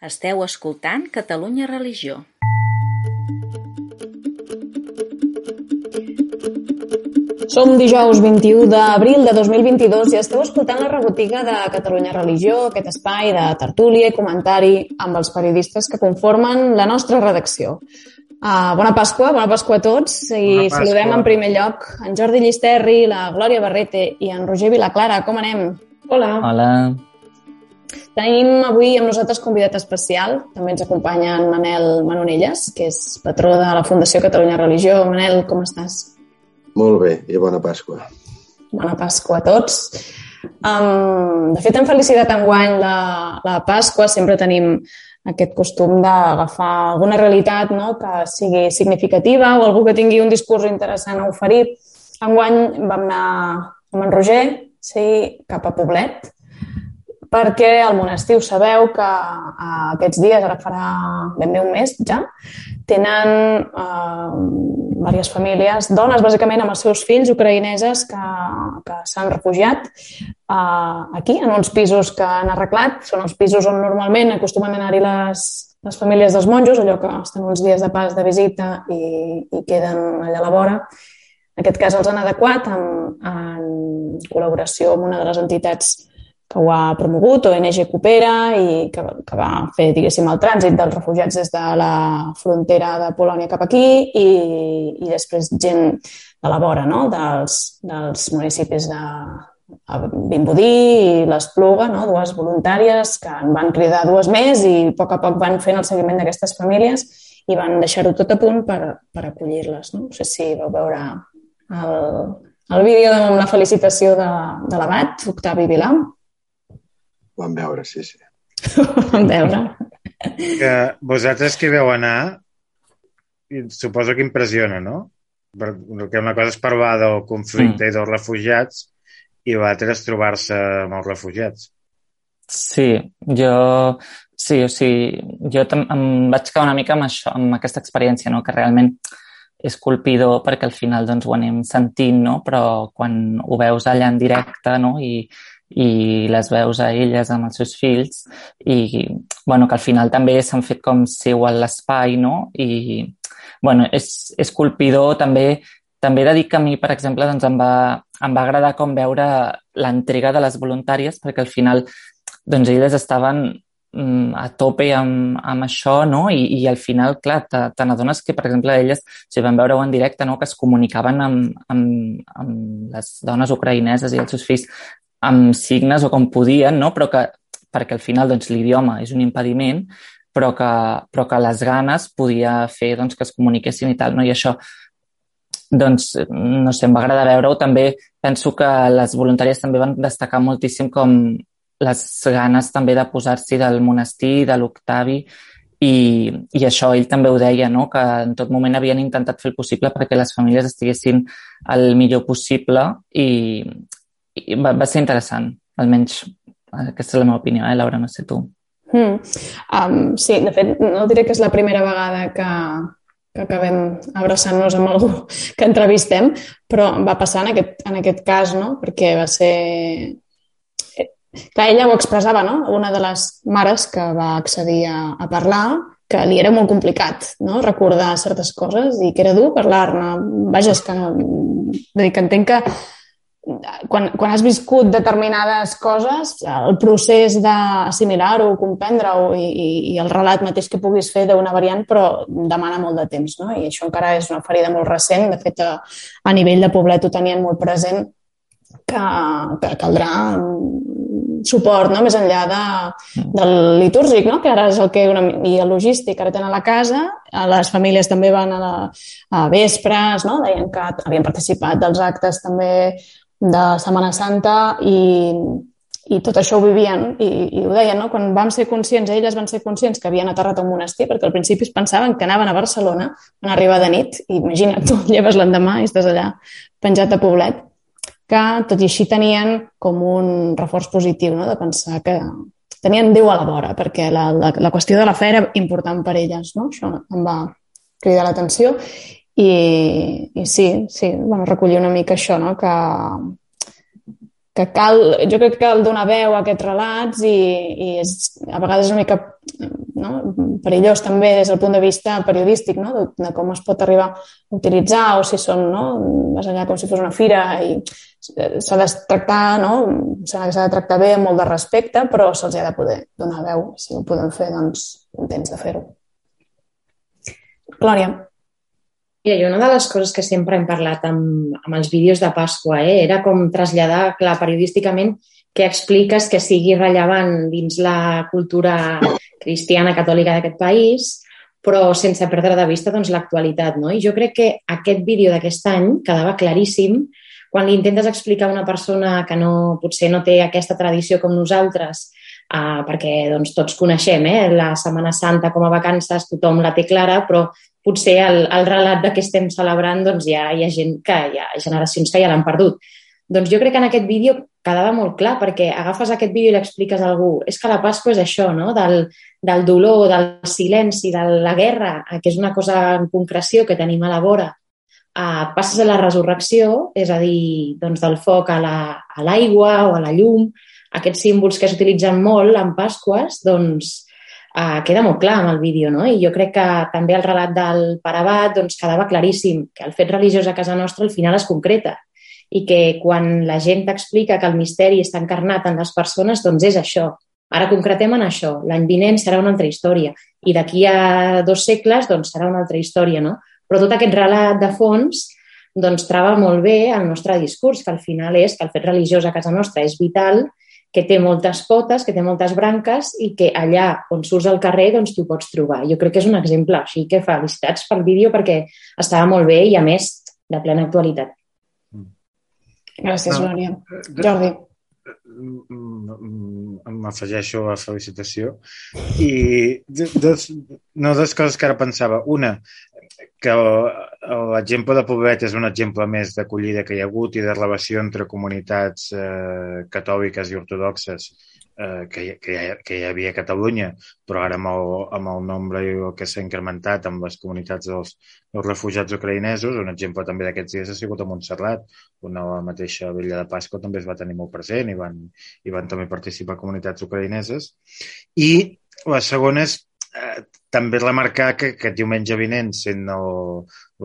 Esteu escoltant Catalunya Religió. Som dijous 21 d'abril de 2022 i esteu escoltant la rebotiga de Catalunya Religió, aquest espai de tertúlia i comentari amb els periodistes que conformen la nostra redacció. Uh, bona Pasqua, bona Pasqua a tots i Pasqua. saludem en primer lloc en Jordi Llisterri, la Glòria Barrete i en Roger Vilaclara. Com anem? Hola. Hola. Tenim avui amb nosaltres convidat especial. També ens acompanya en Manel Manonelles, que és patró de la Fundació Catalunya Religió. Manel, com estàs? Molt bé, i bona Pasqua. Bona Pasqua a tots. Um, de fet, en felicitat enguany la, la Pasqua sempre tenim aquest costum d'agafar alguna realitat no? que sigui significativa o algú que tingui un discurs interessant a oferir. Enguany vam anar amb en Roger sí, cap a Poblet, perquè al monestir ho sabeu que eh, aquests dies, ara farà ben bé un mes ja, tenen eh, diverses famílies, dones bàsicament amb els seus fills ucraïneses que, que s'han refugiat eh, aquí, en uns pisos que han arreglat. Són els pisos on normalment acostumen a anar-hi les, les famílies dels monjos, allò que estan uns dies de pas de visita i, i queden allà a la vora. En aquest cas els han adequat en, en col·laboració amb una de les entitats que ho ha promogut, ONG Coopera, i que, que va fer, diguéssim, el trànsit dels refugiats des de la frontera de Polònia cap aquí i, i després gent de la vora, no? dels, dels municipis de Vimbodí i l'Espluga, no? dues voluntàries que en van cridar dues més i a poc a poc van fent el seguiment d'aquestes famílies i van deixar-ho tot a punt per, per acollir-les. No? no sé si vau veure el, el vídeo amb la felicitació de, de l'abat, Octavi Vilà. Vam veure, sí, sí. Vam veure. Que vosaltres que veu anar, i suposo que impressiona, no? Perquè una cosa és parlar del conflicte mm. i dels refugiats i l'altra és trobar-se amb els refugiats. Sí, jo, sí, o sigui, jo em vaig quedar una mica amb això, amb aquesta experiència, no? que realment és colpidor perquè al final doncs, ho anem sentint, no? però quan ho veus allà en directe no? I, i les veus a elles amb els seus fills i bueno, que al final també s'han fet com seu a l'espai no? i bueno, és, és colpidor també també he de dir que a mi, per exemple, doncs em, va, em va agradar com veure l'entrega de les voluntàries perquè al final doncs elles estaven mm, a tope amb, amb això, no? I, i al final, clar, te, te n'adones que, per exemple, elles, si van veure-ho en directe, no? que es comunicaven amb, amb, amb les dones ucraïneses i els seus fills amb signes o com podien, no? però que, perquè al final doncs, l'idioma és un impediment, però que, però que les ganes podia fer doncs, que es comuniquessin i tal, no? i això doncs, no sé, em va agradar veure-ho. També penso que les voluntàries també van destacar moltíssim com les ganes també de posar-s'hi del monestir, de l'Octavi, i, i això ell també ho deia, no? que en tot moment havien intentat fer el possible perquè les famílies estiguessin el millor possible i, i va, va ser interessant, almenys aquesta és la meva opinió, eh, Laura, no sé tu. Mm. Um, sí, de fet, no diré que és la primera vegada que, que acabem abraçant-nos amb algú que entrevistem, però va passar en aquest, en aquest cas, no? perquè va ser... Clar, ella ho expressava, no? Una de les mares que va accedir a, a parlar, que li era molt complicat no? recordar certes coses i que era dur parlar-ne. Vaja, és que, dir, que entenc que quan, quan has viscut determinades coses, el procés d'assimilar-ho, comprendre-ho i, i, i el relat mateix que puguis fer d'una variant, però demana molt de temps, no? I això encara és una ferida molt recent. De fet, a, a nivell de poblet ho tenien molt present que, que caldrà suport, no? més enllà de, del litúrgic, no? que ara és el que una, i el logístic, ara tenen a la casa, les famílies també van a, la, a vespres, no? deien que havien participat dels actes també de Setmana Santa i, i tot això ho vivien i, i ho deien, no? quan vam ser conscients, elles van ser conscients que havien aterrat a un monestir, perquè al principi es pensaven que anaven a Barcelona, van arribar de nit, i imagina't, tu lleves l'endemà i estàs allà penjat a Poblet, que tot i així tenien com un reforç positiu, no? de pensar que tenien Déu a la vora, perquè la, la, la qüestió de la fe era important per elles. No? Això em va cridar l'atenció i, i sí, sí, bueno, recollir una mica això, no? que, que cal, jo crec que cal donar veu a aquests relats i, i és, a vegades és una mica no, perillós també des del punt de vista periodístic, no? de, de com es pot arribar a utilitzar o si són no? més enllà com si fos una fira i s'ha de tractar, no? s'ha de tractar bé amb molt de respecte, però se'ls ha de poder donar veu. Si ho podem fer, doncs contents de fer-ho. Glòria. Mira, jo una de les coses que sempre hem parlat amb, amb els vídeos de Pasqua eh, era com traslladar, clar, periodísticament, què expliques que sigui rellevant dins la cultura cristiana catòlica d'aquest país, però sense perdre de vista doncs, l'actualitat. No? I jo crec que aquest vídeo d'aquest any quedava claríssim quan li intentes explicar a una persona que no, potser no té aquesta tradició com nosaltres, uh, perquè doncs, tots coneixem eh, la Setmana Santa com a vacances, tothom la té clara, però potser el, el relat de què estem celebrant doncs ja hi ha gent que hi ha generacions que ja l'han perdut. Doncs jo crec que en aquest vídeo quedava molt clar perquè agafes aquest vídeo i l'expliques a algú. És que la Pasqua és això, no? Del, del dolor, del silenci, de la guerra, que és una cosa en concreció que tenim a la vora. Uh, passes a la resurrecció, és a dir, doncs del foc a l'aigua la, o a la llum, aquests símbols que s'utilitzen molt en Pasques, doncs uh, queda molt clar amb el vídeo, no? I jo crec que també el relat del Parabat doncs, quedava claríssim que el fet religiós a casa nostra al final es concreta i que quan la gent t'explica que el misteri està encarnat en les persones, doncs és això. Ara concretem en això. L'any vinent serà una altra història i d'aquí a dos segles doncs, serà una altra història, no? Però tot aquest relat de fons doncs, trava molt bé el nostre discurs, que al final és que el fet religiós a casa nostra és vital que té moltes potes, que té moltes branques i que allà on surts al carrer doncs t'ho pots trobar. Jo crec que és un exemple, així que felicitats pel vídeo perquè estava molt bé i a més de plena actualitat. Gràcies, no, Glòria. Jordi. M'afegeixo a la felicitació. I dos, no, dues coses que ara pensava. Una, que l'exemple de Poblet és un exemple més d'acollida que hi ha hagut i de relació entre comunitats eh, catòliques i ortodoxes eh, que, que, hi, que hi havia a Catalunya, però ara amb el, amb el nombre que s'ha incrementat amb les comunitats dels, dels refugiats ucraïnesos, un exemple també d'aquests dies ha sigut a Montserrat, on la mateixa Vella de Pasqua també es va tenir molt present i van, i van també participar comunitats ucraïneses. I la segona és eh, també remarcar que aquest diumenge vinent, sent el,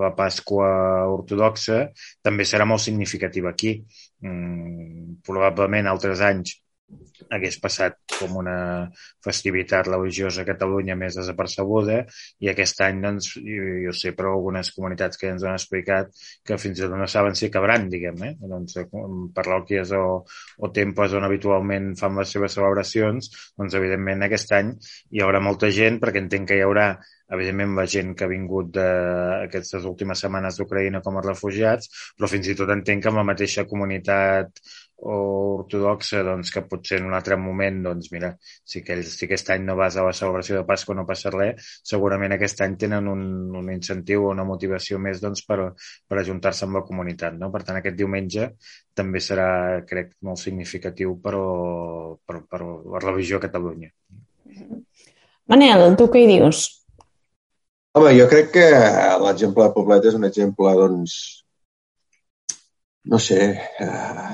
la Pasqua ortodoxa, també serà molt significativa aquí. Mm, probablement altres anys hagués passat com una festivitat religiosa a Catalunya més desapercebuda i aquest any, doncs, jo, sé però algunes comunitats que ens han explicat que fins i tot no saben si cabran, diguem, eh? Doncs, parròquies o, o temples on habitualment fan les seves celebracions, doncs, evidentment, aquest any hi haurà molta gent perquè entenc que hi haurà evidentment la gent que ha vingut d'aquestes últimes setmanes d'Ucraïna com a refugiats, però fins i tot entenc que amb la mateixa comunitat o ortodoxa, doncs, que potser en un altre moment, doncs, mira, si, que, si aquest any no vas a la celebració de Pasqua no passa res, segurament aquest any tenen un, un incentiu o una motivació més doncs, per, per ajuntar-se amb la comunitat. No? Per tant, aquest diumenge també serà, crec, molt significatiu per, per, per la religió a Catalunya. Manel, tu què hi dius? Home, jo crec que l'exemple de Poblet és un exemple, doncs, no sé, eh,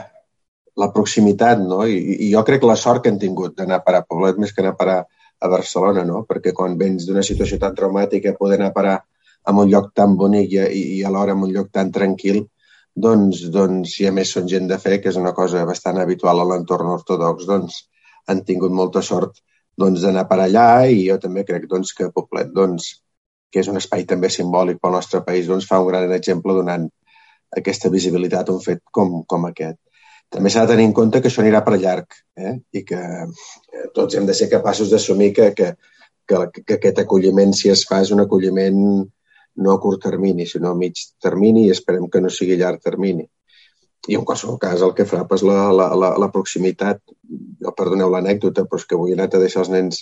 la proximitat, no? I, I jo crec la sort que hem tingut d'anar a parar a Poblet més que anar a parar a Barcelona, no? Perquè quan vens d'una situació tan traumàtica, poder anar a parar a un lloc tan bonic i, i alhora en un lloc tan tranquil, doncs, doncs, si a més són gent de fe, que és una cosa bastant habitual a l'entorn ortodox, doncs han tingut molta sort doncs, d'anar per allà i jo també crec doncs, que Poblet, doncs, que és un espai també simbòlic pel nostre país, doncs, fa un gran exemple donant aquesta visibilitat a un fet com, com aquest. També s'ha de tenir en compte que això anirà per llarg eh? i que eh, tots hem de ser capaços d'assumir que, que, que, que aquest acolliment, si es fa, és un acolliment no a curt termini, sinó a mig termini i esperem que no sigui llarg termini. I en qualsevol cas el que fa és la, la, la, la proximitat. Jo perdoneu l'anècdota, però és que avui he anat a deixar els nens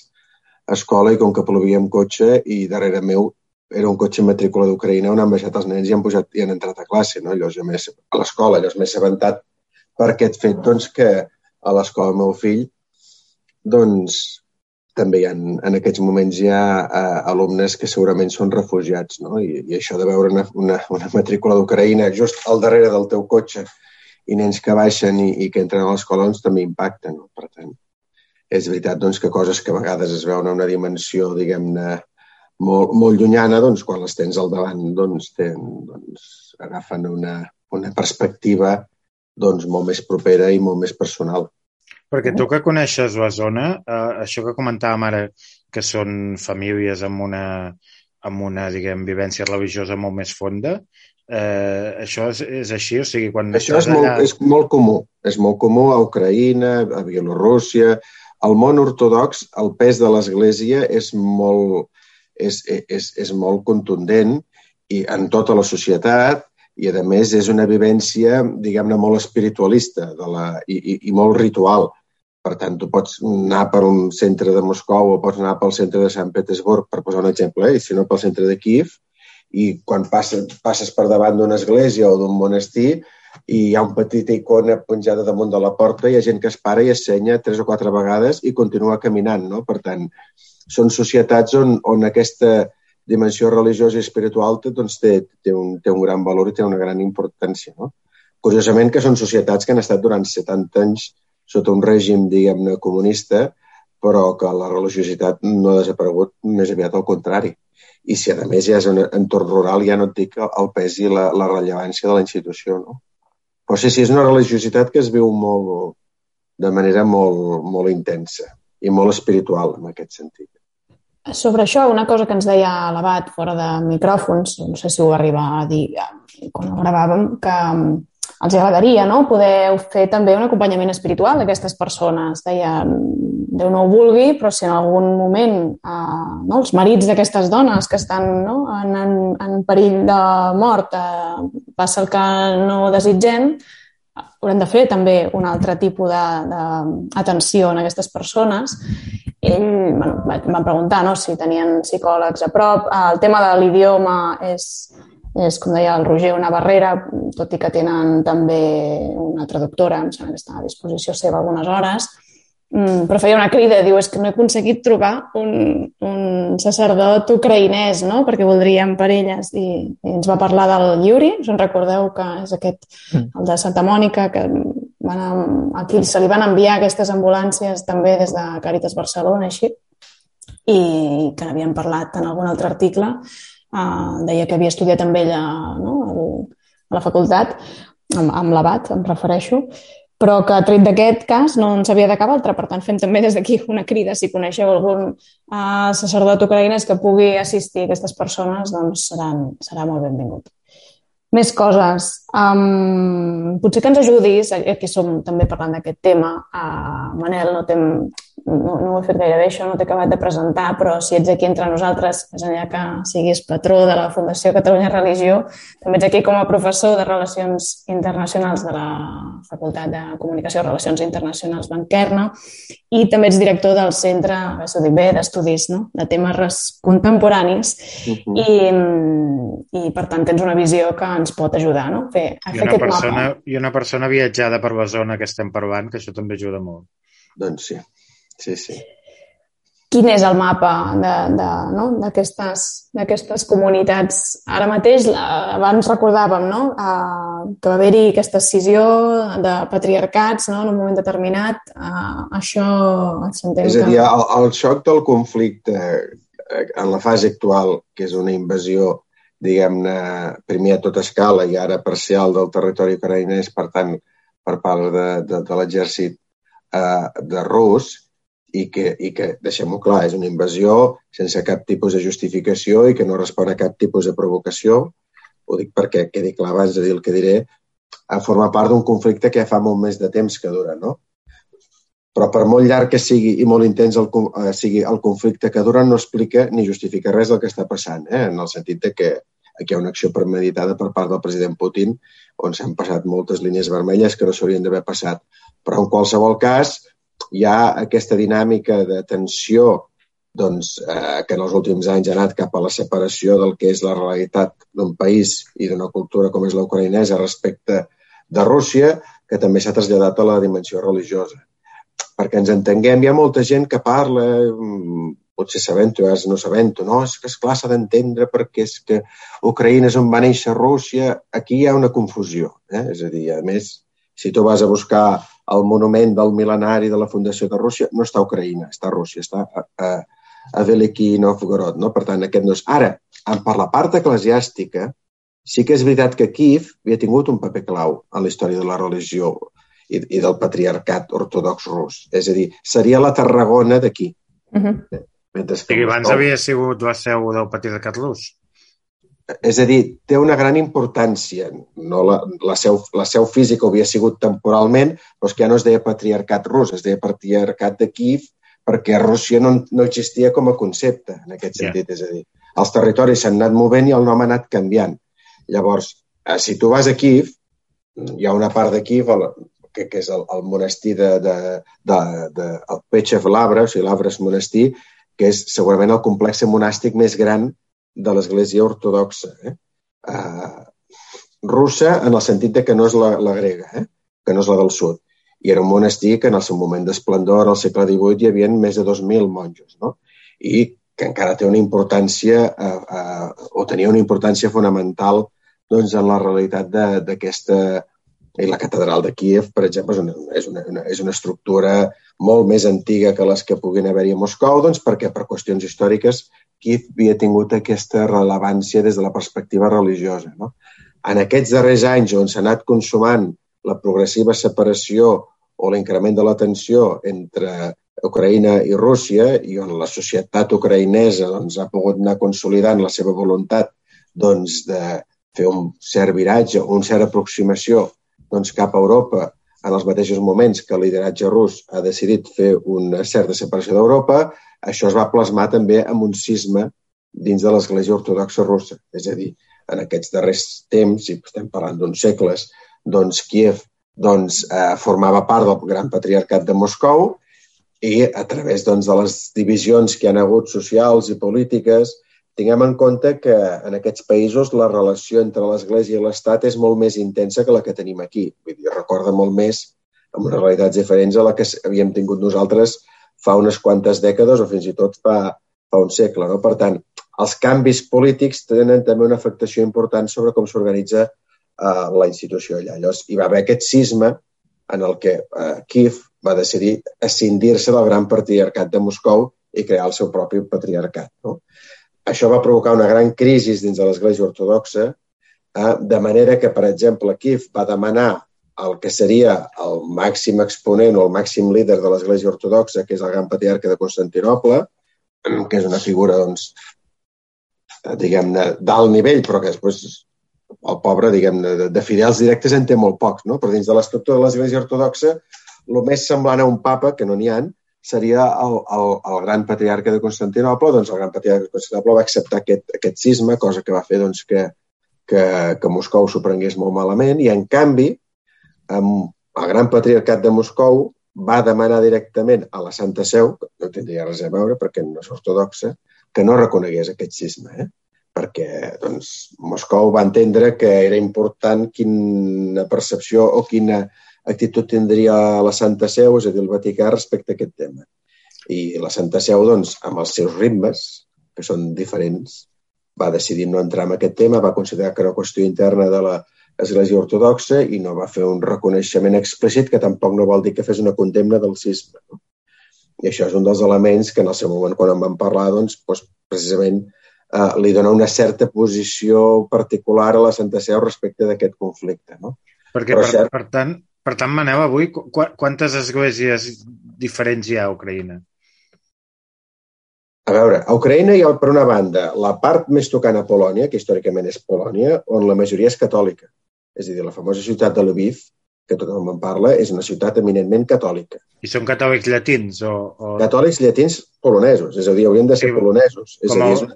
a escola i com que plovia amb cotxe i darrere meu era un cotxe matrícula d'Ucraïna on han baixat els nens i han, pujat, i han entrat a classe. No? Llavors, jo més, a l'escola, llavors m'he assabentat per aquest fet doncs, que a l'escola del meu fill doncs, també hi ha, en aquests moments hi ha uh, alumnes que segurament són refugiats, no? I, i això de veure una, una, una matrícula d'Ucraïna just al darrere del teu cotxe i nens que baixen i, i que entren a l'escola doncs, també impacten. No? Per tant, és veritat doncs, que coses que a vegades es veuen a una dimensió, diguem-ne, molt, molt llunyana, doncs, quan les tens al davant, doncs, ten, doncs agafen una, una perspectiva doncs, molt més propera i molt més personal. Perquè tu que coneixes la zona, eh, això que comentàvem ara, que són famílies amb una, amb una diguem, vivència religiosa molt més fonda, eh, això és, és així? O sigui, quan això és molt, allà... és molt comú. És molt comú a Ucraïna, a Bielorússia. Al món ortodox, el pes de l'Església és molt, és, és, és molt contundent i en tota la societat i, a més, és una vivència, diguem-ne, molt espiritualista de la, i, i, i molt ritual. Per tant, tu pots anar per un centre de Moscou o pots anar pel centre de Sant Petersburg, per posar un exemple, eh? i si no pel centre de Kiev, i quan passes, passes per davant d'una església o d'un monestir i hi ha un petit icona penjada damunt de la porta, hi ha gent que es para i es senya tres o quatre vegades i continua caminant. No? Per tant, són societats on, on aquesta dimensió religiosa i espiritual doncs, té, té, un, té un gran valor i té una gran importància. No? Curiosament que són societats que han estat durant 70 anys sota un règim, diguem-ne, comunista, però que la religiositat no ha desaparegut, més aviat al contrari. I si, a més, ja és un entorn rural, ja no et dic el pes i la, la rellevància de la institució, no? Però sí, sí, és una religiositat que es viu molt, de manera molt, molt intensa i molt espiritual, en aquest sentit. Sobre això, una cosa que ens deia l'abat fora de micròfons, no sé si ho arriba a dir quan ho gravàvem, que mm, els agradaria no? poder fer també un acompanyament espiritual d'aquestes persones. Deia, Déu no ho vulgui, però si en algun moment eh, no, els marits d'aquestes dones que estan no, en, en, en perill de mort eh, passa el que no desitgem, haurem de fer també un altre tipus d'atenció en aquestes persones. Ell bueno, van preguntar no, si tenien psicòlegs a prop. El tema de l'idioma és, és, com deia el Roger, una barrera, tot i que tenen també una traductora, em sembla que està a disposició seva algunes hores però feia una crida, diu, és que no he aconseguit trobar un, un sacerdot ucraïnès, no?, perquè voldríem per elles. I, i ens va parlar del Yuri, us en recordeu que és aquest, mm. el de Santa Mònica, que van, aquí se li van enviar aquestes ambulàncies també des de Càritas Barcelona, així, i que n'havien parlat en algun altre article. Uh, deia que havia estudiat amb ella no, a la facultat, amb, amb l'abat, em refereixo, però que tret d'aquest cas no en sabia de cap altre. Per tant, fem també des d'aquí una crida. Si coneixeu algun uh, sacerdot ucraïnès que pugui assistir a aquestes persones, doncs seran, serà molt benvingut. Més coses. Um, potser que ens ajudis, aquí som també parlant d'aquest tema. Uh, Manel, no, tem, no, no ho he fet gairebé això, no t'he acabat de presentar, però si ets aquí entre nosaltres, més enllà que siguis patró de la Fundació Catalunya Religió, també ets aquí com a professor de Relacions Internacionals de la Facultat de Comunicació i Relacions Internacionals Banquerna i també ets director del Centre, dic bé, d'estudis no? de temes contemporanis uh -huh. i, i, per tant, tens una visió que ens pot ajudar no? fer, a I fer una, persona, mapa. I una persona viatjada per la zona que estem parlant, que això també ajuda molt. Doncs sí, sí, sí quin és el mapa d'aquestes no? comunitats. Ara mateix, abans recordàvem no? uh, que va haver-hi aquesta escissió de patriarcats no? en un moment determinat. Uh, això s'entén És a dir, el, el xoc del conflicte eh, en la fase actual, que és una invasió diguem-ne, primer a tota escala i ara parcial del territori ucraïnès, per tant, per part de, de, de l'exèrcit eh, de rus, i que, i que deixem-ho clar, és una invasió sense cap tipus de justificació i que no respon a cap tipus de provocació. Ho dic perquè quedi clar abans de dir el que diré, a formar part d'un conflicte que ja fa molt més de temps que dura, no? Però per molt llarg que sigui i molt intens el, eh, sigui el conflicte que dura, no explica ni justifica res del que està passant, eh? en el sentit de que aquí hi ha una acció premeditada per part del president Putin on s'han passat moltes línies vermelles que no s'haurien d'haver passat. Però en qualsevol cas, hi ha aquesta dinàmica de tensió doncs, eh, que en els últims anys ha anat cap a la separació del que és la realitat d'un país i d'una cultura com és la ucraïnesa respecte de Rússia, que també s'ha traslladat a la dimensió religiosa. Perquè ens entenguem, hi ha molta gent que parla, mm, potser sabent-ho, no sabent-ho, no? És que, esclar, s'ha d'entendre perquè és que Ucraïna és on va néixer Rússia. Aquí hi ha una confusió. Eh? És a dir, a més, Si tu vas a buscar el monument del mil·lenari de la Fundació de Rússia, no està a Ucraïna, està a Rússia, està a, a, a Veliki Novgorod. No? Per tant, aquest no és... Ara, per la part eclesiàstica, sí que és veritat que Kiev havia tingut un paper clau en la història de la religió i, i del patriarcat ortodox rus. És a dir, seria la Tarragona d'aquí. Uh -huh. Mentre que I abans Moscou... havia sigut la seu del patriarcat rus. És a dir, té una gran importància. No la, la, seu, la seu física havia sigut temporalment, però és que ja no es deia patriarcat rus, es deia patriarcat de Kiev perquè Rússia no, no existia com a concepte, en aquest sentit. Yeah. És a dir, els territoris s'han anat movent i el nom ha anat canviant. Llavors, eh, si tu vas a Kiev, hi ha una part de Kiev, que, que és el, el monestir de, de, de, de el Pechev Labra, o sigui, l'Abra és monestir, que és segurament el complex monàstic més gran de l'Església ortodoxa. Eh? Uh, russa en el sentit de que no és la, la grega, eh? que no és la del sud. I era un monestir que en el seu moment d'esplendor, al segle XVIII, hi havia més de 2.000 monjos. No? I que encara té una importància, eh, eh, o tenia una importància fonamental doncs, en la realitat d'aquesta i la catedral de Kiev, per exemple, és una, és una, una, és una estructura molt més antiga que les que puguin haver-hi a Moscou, doncs perquè per qüestions històriques Kiev havia tingut aquesta rellevància des de la perspectiva religiosa. No? En aquests darrers anys on s'ha anat consumant la progressiva separació o l'increment de la tensió entre Ucraïna i Rússia i on la societat ucraïnesa doncs, ha pogut anar consolidant la seva voluntat doncs, de fer un cert viratge, un cert aproximació doncs, cap a Europa en els mateixos moments que el lideratge rus ha decidit fer una certa separació d'Europa, això es va plasmar també amb un cisma dins de l'Església Ortodoxa russa. És a dir, en aquests darrers temps, i estem parlant d'uns segles, doncs Kiev doncs, eh, formava part del gran patriarcat de Moscou i a través doncs, de les divisions que han hagut socials i polítiques Tinguem en compte que en aquests països la relació entre l'Església i l'Estat és molt més intensa que la que tenim aquí. Vull dir, recorda molt més amb unes realitats diferents a la que havíem tingut nosaltres fa unes quantes dècades o fins i tot fa, fa un segle. No? Per tant, els canvis polítics tenen també una afectació important sobre com s'organitza eh, la institució allà. Llavors, hi va haver aquest cisma en el que eh, Kiev va decidir escindir-se del gran patriarcat de Moscou i crear el seu propi patriarcat. No? Això va provocar una gran crisi dins de l'Església Ortodoxa, eh, de manera que, per exemple, Kiev va demanar el que seria el màxim exponent o el màxim líder de l'Església Ortodoxa, que és el gran patriarca de Constantinople, que és una figura, doncs, diguem-ne, d'alt nivell, però que després el pobre, diguem-ne, de, de fidels directes en té molt pocs, no? Però dins de l'estructura de l'Església Ortodoxa, el més semblant a un papa, que no n'hi ha, seria el, el, el gran patriarca de Constantinople, doncs el gran patriarca de Constantinople va acceptar aquest, aquest cisma, cosa que va fer doncs, que, que, que Moscou s'ho prengués molt malament, i en canvi el gran patriarcat de Moscou va demanar directament a la Santa Seu, que no tindria res a veure perquè no és ortodoxa, que no reconegués aquest cisma, eh? perquè doncs, Moscou va entendre que era important quina percepció o quina actitud tindria la Santa Seu, és a dir, el Vaticà, respecte a aquest tema. I la Santa Seu, doncs, amb els seus ritmes, que són diferents, va decidir no entrar en aquest tema, va considerar que era una qüestió interna de l'Església Ortodoxa i no va fer un reconeixement explícit que tampoc no vol dir que fes una condemna del cisma. No? I això és un dels elements que en el seu moment, quan en vam parlar, doncs, doncs precisament eh, li dona una certa posició particular a la Santa Seu respecte d'aquest conflicte. No? Perquè, Però, per, cert, per tant, per tant, Manel, avui qu quantes esglésies diferents hi ha a Ucraïna? A veure, a Ucraïna hi ha, per una banda, la part més tocant a Polònia, que històricament és Polònia, on la majoria és catòlica. És a dir, la famosa ciutat de Lviv, que tothom en parla, és una ciutat eminentment catòlica. I són catòlics llatins? O, o... Catòlics llatins polonesos, és a dir, haurien de ser sí, polonesos. És com a dir,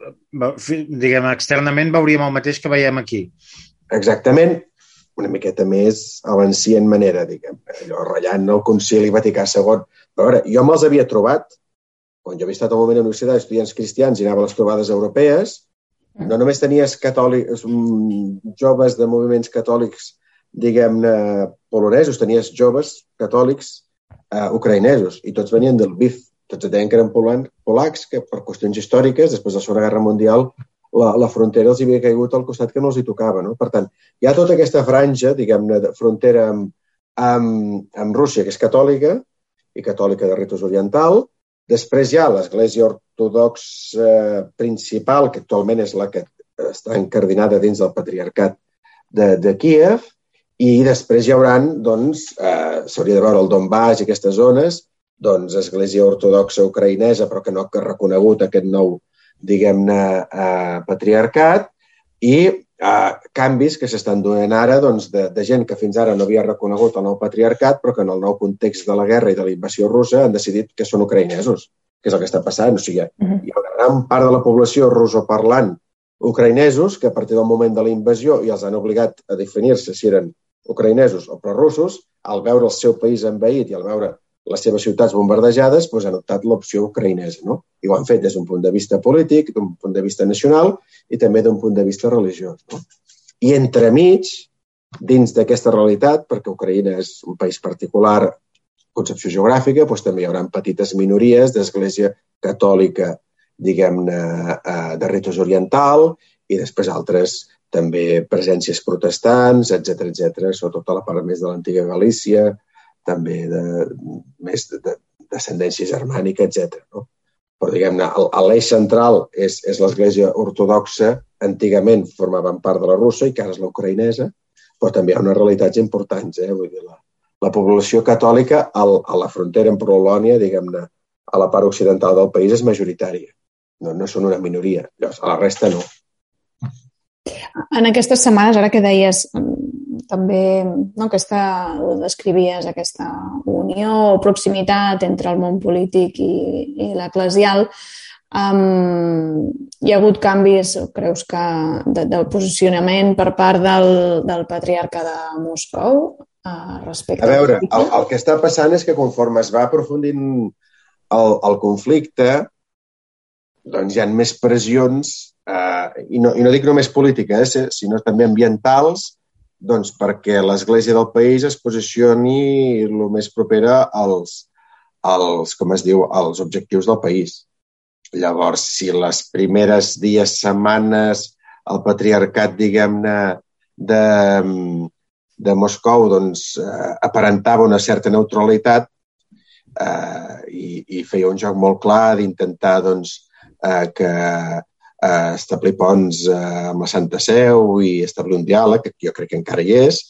és... diguem, externament veuríem el mateix que veiem aquí. Exactament, una miqueta més avancient manera, diguem, allò ratllant el concili Vaticà II. Però a veure, jo me'ls havia trobat, quan jo havia estat al moment a la universitat estudiants cristians i anava a les trobades europees, no només tenies catòlics, mm, joves de moviments catòlics, diguem-ne, polonesos, tenies joves catòlics eh, ucraïnesos, i tots venien del BIF. Tots deien que eren polacs, que per qüestions històriques, després de la Segona Guerra Mundial, la, la frontera els havia caigut al costat que no els hi tocava. No? Per tant, hi ha tota aquesta franja, diguem-ne, de frontera amb, amb, amb Rússia, que és catòlica, i catòlica de ritus oriental. Després hi ha l'Església Ortodoxa principal, que actualment és la que està encardinada dins del patriarcat de, de Kiev, i després hi haurà, doncs, eh, s'hauria de veure el Donbass i aquestes zones, doncs, Església Ortodoxa Ucraïnesa, però que no ha reconegut aquest nou, diguem-ne, eh, patriarcat, i eh, canvis que s'estan donant ara doncs, de, de gent que fins ara no havia reconegut el nou patriarcat, però que en el nou context de la guerra i de la invasió russa han decidit que són ucraïnesos, que és el que està passant. O sigui, uh -huh. hi ha una gran part de la població rusoparlant ucraïnesos que a partir del moment de la invasió i els han obligat a definir-se si eren ucraïnesos o prorussos, al veure el seu país envaït i al veure les seves ciutats bombardejades, doncs han optat l'opció ucraïnesa. No? I ho han fet des d'un punt de vista polític, d'un punt de vista nacional i també d'un punt de vista religiós. No? I entremig, dins d'aquesta realitat, perquè Ucraïna és un país particular, concepció geogràfica, doncs també hi haurà petites minories d'església catòlica, diguem-ne, eh, de ritus oriental, i després altres també presències protestants, etc etc, sobretot a la part més de l'antiga Galícia, també de, més descendència germànica, etc. No? però diguem-ne, l'eix central és, és l'Església ortodoxa, antigament formaven part de la russa i que ara és l'ucraïnesa, però també hi ha unes realitats importants. Eh? Vull dir, la, la població catòlica al, a la frontera amb Polònia, diguem-ne, a la part occidental del país és majoritària. No, no són una minoria. Llavors, a la resta no. En aquestes setmanes, ara que deies també no, aquesta, descrivies aquesta unió o proximitat entre el món polític i, i l'eclesial. Um, hi ha hagut canvis, creus que, de, de posicionament per part del, del patriarca de Moscou uh, respecte a veure, el, el que està passant és que conforme es va aprofundint el, el conflicte, doncs hi ha més pressions, uh, i, no, i no dic només polítiques, eh, sinó també ambientals, doncs perquè l'Església del país es posicioni el més propera als, als, com es diu, als objectius del país. Llavors, si les primeres dies, setmanes, el patriarcat, diguem-ne, de, de Moscou doncs, eh, aparentava una certa neutralitat eh, i, i feia un joc molt clar d'intentar doncs, eh, que eh, establir ponts eh, amb la Santa Seu i establir un diàleg, que jo crec que encara hi és,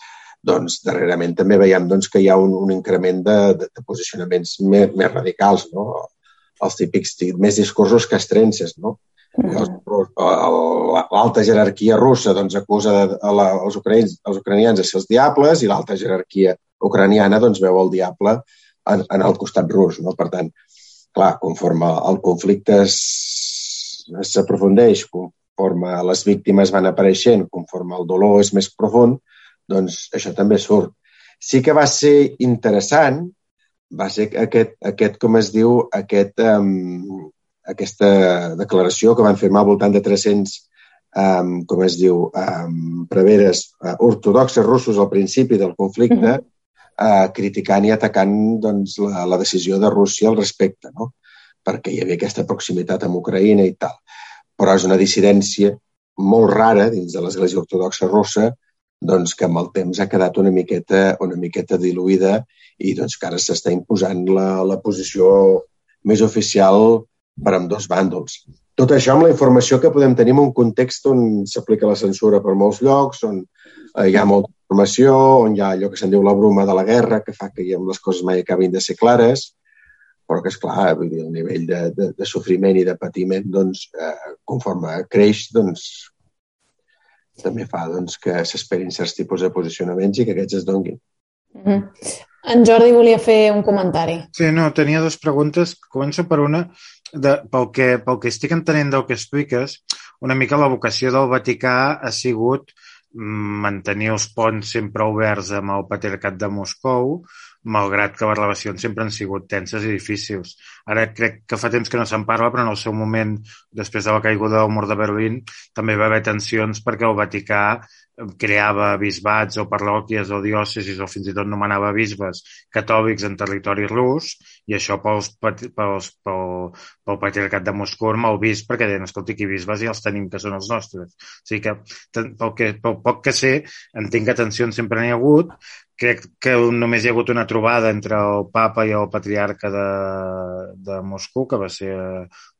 doncs darrerament també veiem doncs, que hi ha un, un increment de, de, de posicionaments més, més radicals, no? els típics més discursos castrenses. No? L'alta jerarquia russa doncs, acusa la, els, ucraïns, els ucranians de ser els diables i l'alta jerarquia ucraniana doncs, veu el diable en, en el costat rus. No? Per tant, clar, conforme el conflicte s'aprofundeix conforme les víctimes van apareixent, conforme el dolor és més profund, doncs això també surt. Sí que va ser interessant, va ser aquest, aquest com es diu, aquest, um, aquesta declaració que van firmar al voltant de 300 um, com es diu, um, preveres uh, ortodoxes russos al principi del conflicte, uh, criticant i atacant doncs, la, la decisió de Rússia al respecte. No? Perquè hi havia aquesta proximitat amb Ucraïna i tal. Però és una dissidència molt rara dins de l'Església Ortodoxa russa doncs, que amb el temps ha quedat una miqueta, una miqueta diluïda i doncs, que ara s'està imposant la, la posició més oficial per amb dos bàndols. Tot això amb la informació que podem tenir en un context on s'aplica la censura per molts llocs, on eh, hi ha molta informació, on hi ha allò que se'n diu la bruma de la guerra, que fa que les coses mai acabin de ser clares, però que, és clar, vull dir, el nivell de, de, de sofriment i de patiment, doncs, eh, conforme creix, doncs, també fa doncs, que s'esperin certs tipus de posicionaments i que aquests es donguin. Mm -hmm. En Jordi volia fer un comentari. Sí, no, tenia dues preguntes. Començo per una. De, pel, que, pel que estic entenent del que expliques, una mica la vocació del Vaticà ha sigut mm, mantenir els ponts sempre oberts amb el patriarcat de Moscou, malgrat que les relacions sempre han sigut tenses i difícils. Ara crec que fa temps que no se'n parla, però en el seu moment, després de la caiguda del mur de Berlín, també va haver tensions perquè el Vaticà creava bisbats o parròquies o diòcesis o fins i tot nomenava bisbes catòlics en territori rus i això pels, pels, pel, pel patriarcat de Moscou era molt vist perquè deien, escolta, aquí bisbes ja els tenim que són els nostres. O sigui que, pel, que, pel poc que sé, entenc que tensions sempre n'hi ha hagut, crec que només hi ha hagut una trobada entre el papa i el patriarca de, de Moscou, que va ser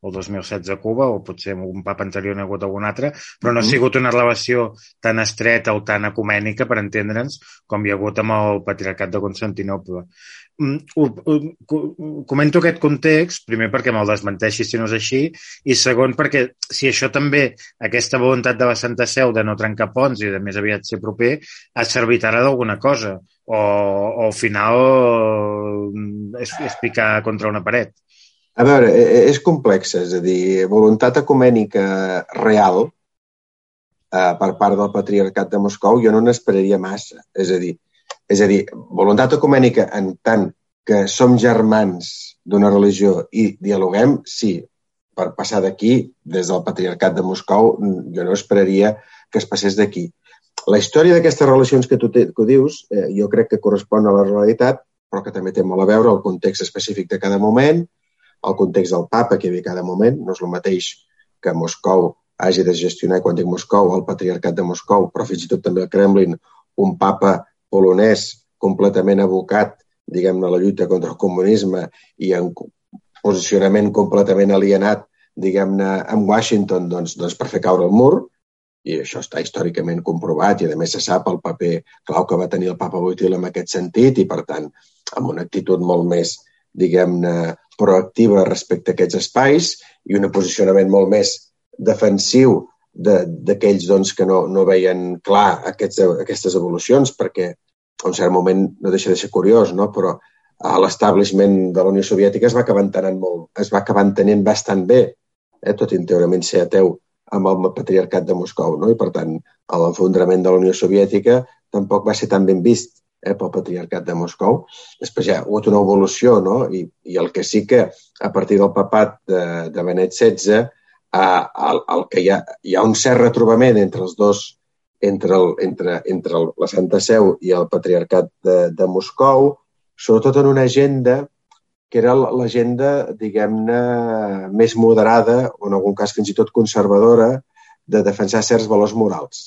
el 2016 a Cuba, o potser un papa anterior n'hi ha hagut algun altre, però no ha sigut una relació tan estreta o tan ecumènica, per entendre'ns, com hi ha hagut amb el patriarcat de Constantinople. Mm, comento aquest context, primer perquè me'l desmenteixi si no és així, i segon perquè si això també, aquesta voluntat de la Santa Seu de no trencar ponts i de més aviat ser proper, ha servit ara d'alguna cosa, o, o al final és, és picar contra una paret. A veure, e, e, és complex, és a dir, voluntat ecumènica real eh, per part del patriarcat de Moscou jo no n'esperaria massa. És a dir, és a dir, voluntat ecumènica en tant que som germans d'una religió i dialoguem, sí, per passar d'aquí, des del patriarcat de Moscou, jo no esperaria que es passés d'aquí. La història d'aquestes relacions que tu te, que dius, eh, jo crec que correspon a la realitat, però que també té molt a veure el context específic de cada moment, el context del papa que hi havia cada moment, no és el mateix que Moscou hagi de gestionar, quan dic Moscou, el patriarcat de Moscou, però fins i tot també el Kremlin, un papa polonès completament abocat, diguem-ne, a la lluita contra el comunisme i en posicionament completament alienat, diguem-ne, amb Washington, doncs, doncs per fer caure el mur, i això està històricament comprovat i a més se sap el paper clau que va tenir el papa Wojtyla en aquest sentit i per tant amb una actitud molt més diguem-ne proactiva respecte a aquests espais i un posicionament molt més defensiu d'aquells doncs, que no, no veien clar aquests, aquestes evolucions, perquè en un cert moment no deixa de ser curiós, no? però a l'establishment de la Unió Soviètica es va acabar entenent molt, es va acabar entenent bastant bé, eh? tot interiorment ser ateu amb el patriarcat de Moscou, no? i per tant l'enfondrament de la Unió Soviètica tampoc va ser tan ben vist eh, pel patriarcat de Moscou. Després ja ha hagut una evolució, no? I, i el que sí que a partir del papat de, de Benet XVI eh, el, el que hi ha, hi ha un cert retrobament entre els dos, entre, el, entre, entre el, la Santa Seu i el Patriarcat de, de Moscou, sobretot en una agenda que era l'agenda, diguem-ne, més moderada, o en algun cas fins i tot conservadora, de defensar certs valors morals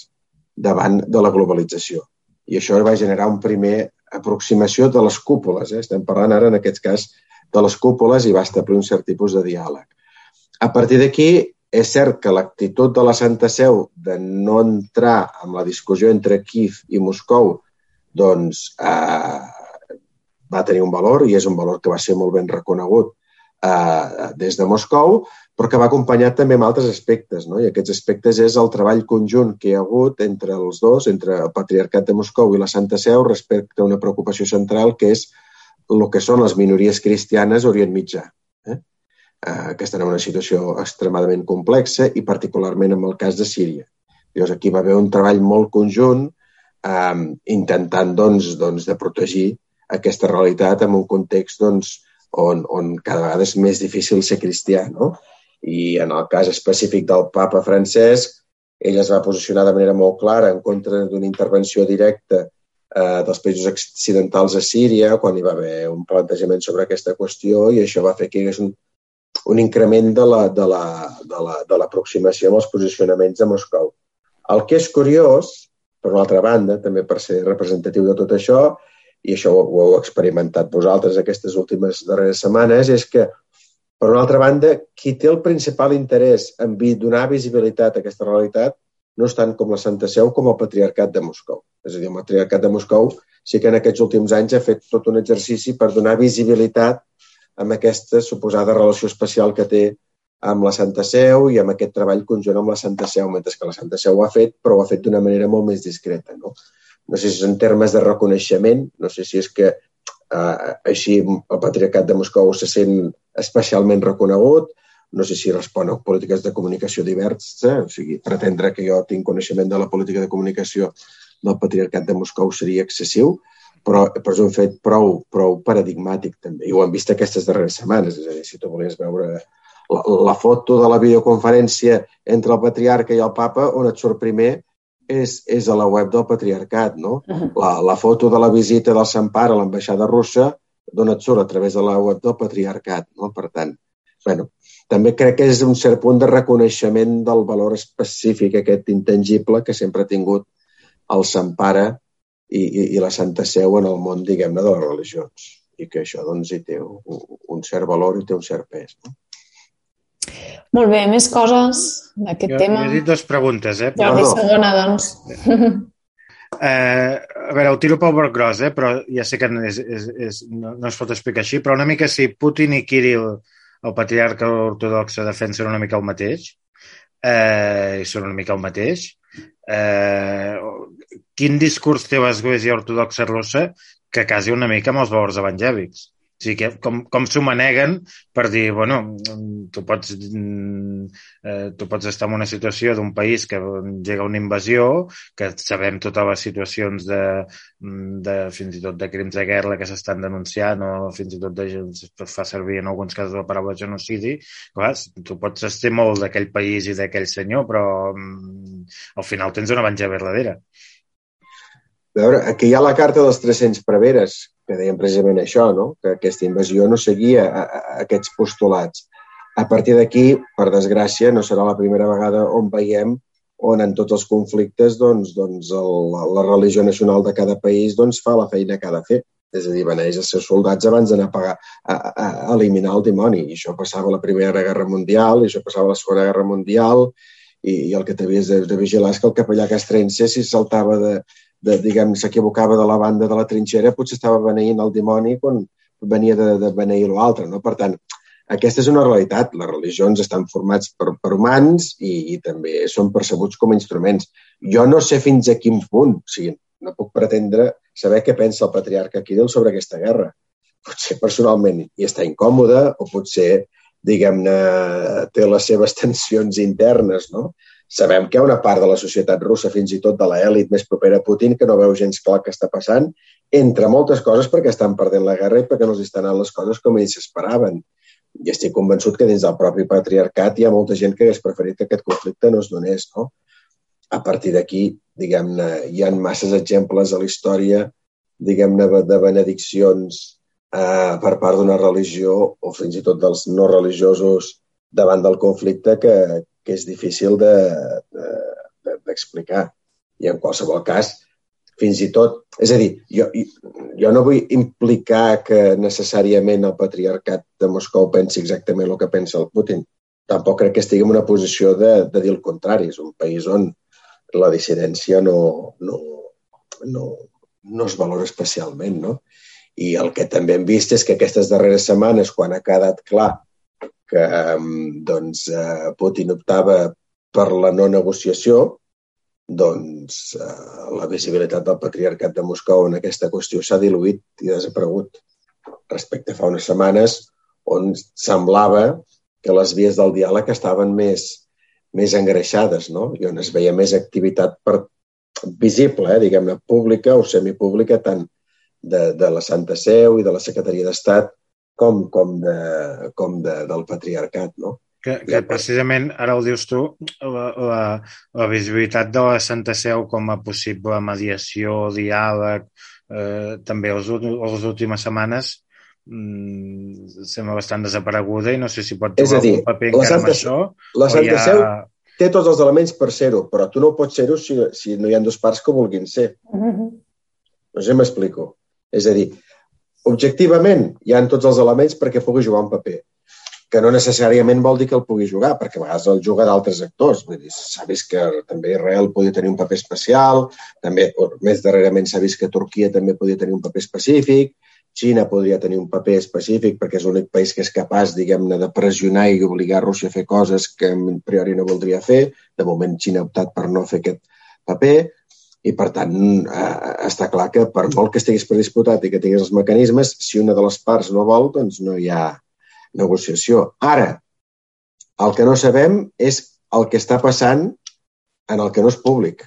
davant de la globalització. I això va generar un primer aproximació de les cúpules. Eh? Estem parlant ara, en aquest cas, de les cúpules i va establir un cert tipus de diàleg. A partir d'aquí, és cert que l'actitud de la Santa Seu de no entrar en la discussió entre Kiev i Moscou doncs, eh, va tenir un valor i és un valor que va ser molt ben reconegut eh, des de Moscou, però que va acompanyat també amb altres aspectes. No? I aquests aspectes és el treball conjunt que hi ha hagut entre els dos, entre el Patriarcat de Moscou i la Santa Seu, respecte a una preocupació central que és el que són les minories cristianes a Orient Mitjà eh, que estan en una situació extremadament complexa i particularment en el cas de Síria. Llavors, aquí va haver un treball molt conjunt eh, intentant doncs, doncs, de protegir aquesta realitat en un context doncs, on, on cada vegada és més difícil ser cristià. No? I en el cas específic del papa Francesc, ell es va posicionar de manera molt clara en contra d'una intervenció directa eh, dels països occidentals a Síria, quan hi va haver un plantejament sobre aquesta qüestió, i això va fer que hi hagués un, un increment de l'aproximació la, de la, de amb els posicionaments de Moscou. El que és curiós, per una altra banda, també per ser representatiu de tot això, i això ho, ho heu experimentat vosaltres aquestes últimes darreres setmanes, és que, per una altra banda, qui té el principal interès en donar visibilitat a aquesta realitat no és tant com la Santa Seu com el Patriarcat de Moscou. És a dir, el Patriarcat de Moscou sí que en aquests últims anys ha fet tot un exercici per donar visibilitat amb aquesta suposada relació especial que té amb la Santa Seu i amb aquest treball conjunt amb la Santa Seu, mentre que la Santa Seu ho ha fet, però ho ha fet d'una manera molt més discreta. No? no sé si és en termes de reconeixement, no sé si és que eh, així el patriarcat de Moscou se sent especialment reconegut, no sé si respon a polítiques de comunicació diverses, o sigui, pretendre que jo tinc coneixement de la política de comunicació del patriarcat de Moscou seria excessiu, però, però és un fet prou, prou paradigmàtic també. I ho hem vist aquestes darreres setmanes. És a dir, si tu volies veure la, la foto de la videoconferència entre el patriarca i el papa, on et surt primer és, és a la web del patriarcat, no? La, la foto de la visita del Sant Pare a l'ambaixada russa d'on et surt a través de la web del patriarcat, no? Per tant, bueno, també crec que és un cert punt de reconeixement del valor específic aquest intangible que sempre ha tingut el Sant Pare i, i, i la Santa Seu en el món, diguem-ne, de les religions. I que això, doncs, hi té un, un cert valor i té un cert pes. No? Molt bé, més coses d'aquest tema? jo he dit dues preguntes, eh? Jordi, no. segona, doncs. Eh, a veure, ho tiro pel broc gros, eh? però ja sé que és, és, és, no, no es pot explicar així, però una mica si Putin i Kirill, el patriarca ortodoxe, defensen una mica el mateix, eh, i són una mica el mateix, eh, quin discurs té l'Església Ortodoxa russa que casi una mica amb els valors evangèlics? O sigui, que com, com s'ho maneguen per dir, bueno, tu pots, mm, eh, tu pots estar en una situació d'un país que llega una invasió, que sabem totes les situacions de, mm, de fins i tot de crims de guerra que s'estan denunciant o fins i tot de, es fa servir en alguns casos la paraula genocidi. Clar, tu pots estar molt d'aquell país i d'aquell senyor, però mm, al final tens una evangeli darrere. A veure, aquí hi ha la carta dels 300 preveres, que deien precisament això, no? que aquesta invasió no seguia a, a, a aquests postulats. A partir d'aquí, per desgràcia, no serà la primera vegada on veiem on en tots els conflictes doncs, doncs el, la religió nacional de cada país doncs, fa la feina que ha de fer. És a dir, beneix els seus soldats abans d'anar a, pagar, a, a, a eliminar el dimoni. I això passava a la Primera Guerra Mundial, i això passava a la Segona Guerra Mundial, i, i el que t'havies de, de vigilar és que el capellà castrense, si saltava de, de diguem, s'equivocava de la banda de la trinxera, potser estava beneint el dimoni quan venia de, de beneir l'altre. No? Per tant, aquesta és una realitat. Les religions estan formats per, per humans i, i també són percebuts com a instruments. Jo no sé fins a quin punt, o sigui, no puc pretendre saber què pensa el patriarca Kirill sobre aquesta guerra. Potser personalment hi està incòmode o potser, diguem-ne, té les seves tensions internes, no? Sabem que hi ha una part de la societat russa, fins i tot de l'elit més propera a Putin, que no veu gens clar què està passant, entre moltes coses perquè estan perdent la guerra i perquè no els estan anant les coses com ells esperaven. I estic convençut que dins del propi patriarcat hi ha molta gent que hagués preferit que aquest conflicte no es donés. No? A partir d'aquí, diguem-ne, hi ha masses exemples a la història, diguem-ne, de benediccions eh, per part d'una religió o fins i tot dels no religiosos davant del conflicte que, que és difícil d'explicar. De, de, I en qualsevol cas, fins i tot... És a dir, jo, jo no vull implicar que necessàriament el patriarcat de Moscou pensi exactament el que pensa el Putin. Tampoc crec que estigui en una posició de, de dir el contrari. És un país on la dissidència no, no, no, no es valora especialment, no? I el que també hem vist és que aquestes darreres setmanes, quan ha quedat clar que doncs, eh, Putin optava per la no negociació, doncs eh, la visibilitat del patriarcat de Moscou en aquesta qüestió s'ha diluït i desaparegut respecte a fa unes setmanes on semblava que les vies del diàleg estaven més, més engreixades no? i on es veia més activitat per, visible, eh, diguem-ne, pública o semipública, tant de, de la Santa Seu i de la Secretaria d'Estat com, com, de, com de, del patriarcat, no? Que, que precisament, ara ho dius tu, la, la, la visibilitat de la Santa Seu com a possible mediació, diàleg, eh, també les, les últimes setmanes mm, sembla bastant desapareguda i no sé si pot jugar dir, algun paper encara Santa, amb això. La Santa ha... Seu té tots els elements per ser-ho, però tu no pots ser-ho si, si no hi ha dues parts que vulguin ser. No sé si m'explico. És a dir, objectivament hi han tots els elements perquè pugui jugar un paper que no necessàriament vol dir que el pugui jugar, perquè a vegades el juga d'altres actors. Vull dir, s'ha vist que també Israel podia tenir un paper especial, també més darrerament s'ha vist que Turquia també podia tenir un paper específic, Xina podria tenir un paper específic perquè és l'únic país que és capaç, diguem-ne, de pressionar i obligar Rússia a fer coses que a priori no voldria fer. De moment, Xina ha optat per no fer aquest paper i, per tant, eh, està clar que per molt que estiguis predisputat i que tinguis els mecanismes, si una de les parts no vol, doncs no hi ha negociació. Ara, el que no sabem és el que està passant en el que no és públic.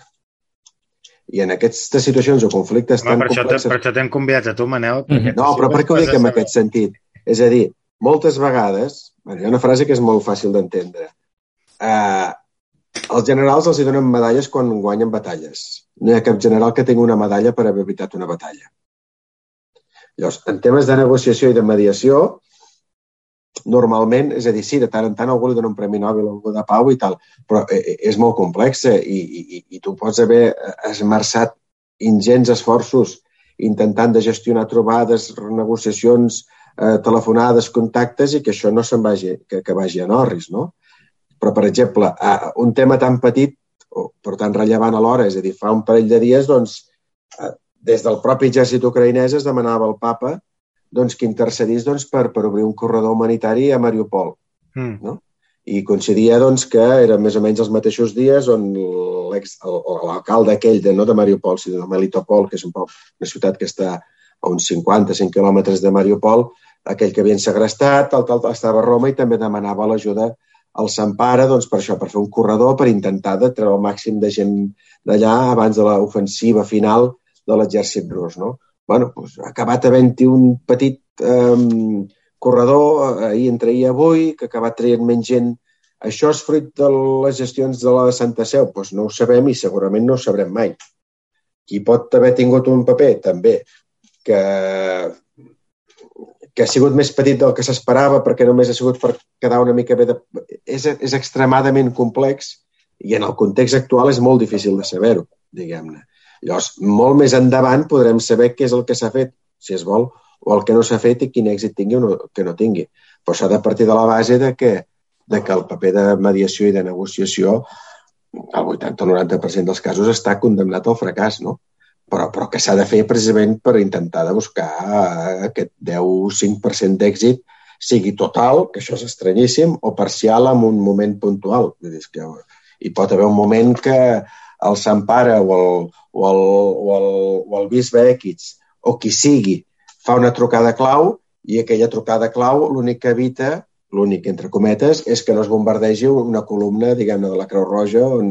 I en aquestes situacions o conflictes Home, tan per complexes... Això per això t'hem convidat a tu, Manel. Mm -hmm. No, però per què ho dic en aquest sentit? És a dir, moltes vegades, bueno, hi ha una frase que és molt fàcil d'entendre. Uh, els generals els hi donen medalles quan guanyen batalles. No hi ha cap general que tingui una medalla per haver evitat una batalla. Llavors, en temes de negociació i de mediació, normalment, és a dir, sí, de tant en tant algú li dona un Premi Nobel o algú de pau i tal, però eh, eh, és molt complex i, i, i tu pots haver esmerçat ingents esforços intentant de gestionar trobades, negociacions, eh, telefonades, contactes i que això no se'n vagi, que, que vagi a Norris, no? Però, per exemple, eh, un tema tan petit, o, però tan rellevant alhora, és a dir, fa un parell de dies, doncs, eh, des del propi exèrcit ucraïnès es demanava al papa doncs, que intercedís doncs, per, per obrir un corredor humanitari a Mariupol. Mm. No? I coincidia doncs, que eren més o menys els mateixos dies on l'alcalde aquell, de, no de Mariupol, sinó de Melitopol, que és un poc una ciutat que està a uns 50-100 quilòmetres de Mariupol, aquell que havien segrestat, tal, tal, estava a Roma i també demanava l'ajuda al Sant Pare doncs, per això, per fer un corredor, per intentar de treure el màxim de gent d'allà abans de l'ofensiva final de l'exèrcit rus. No? bueno, doncs, ha acabat havent-hi un petit eh, corredor ahir entre ahir i avui, que ha acabat traient menys gent. Això és fruit de les gestions de la Santa Seu? Doncs no ho sabem i segurament no ho sabrem mai. Qui pot haver tingut un paper? També. Que, que ha sigut més petit del que s'esperava perquè només ha sigut per quedar una mica bé de... És, és extremadament complex i en el context actual és molt difícil de saber-ho, diguem-ne. Llavors, molt més endavant podrem saber què és el que s'ha fet, si es vol, o el que no s'ha fet i quin èxit tingui o no, que no tingui. Però s'ha de partir de la base de que, de que el paper de mediació i de negociació, el 80 o 90% dels casos, està condemnat al fracàs, no? Però, però que s'ha de fer precisament per intentar de buscar aquest 10-5% d'èxit sigui total, que això és estranyíssim, o parcial en un moment puntual. Vull dir, que hi pot haver un moment que el Sant Pare o el, o el, o el, o el bisbe Equids o qui sigui fa una trucada clau i aquella trucada clau l'únic que evita, l'únic entre cometes, és que no es bombardegi una columna, diguem-ne, de la Creu Roja on,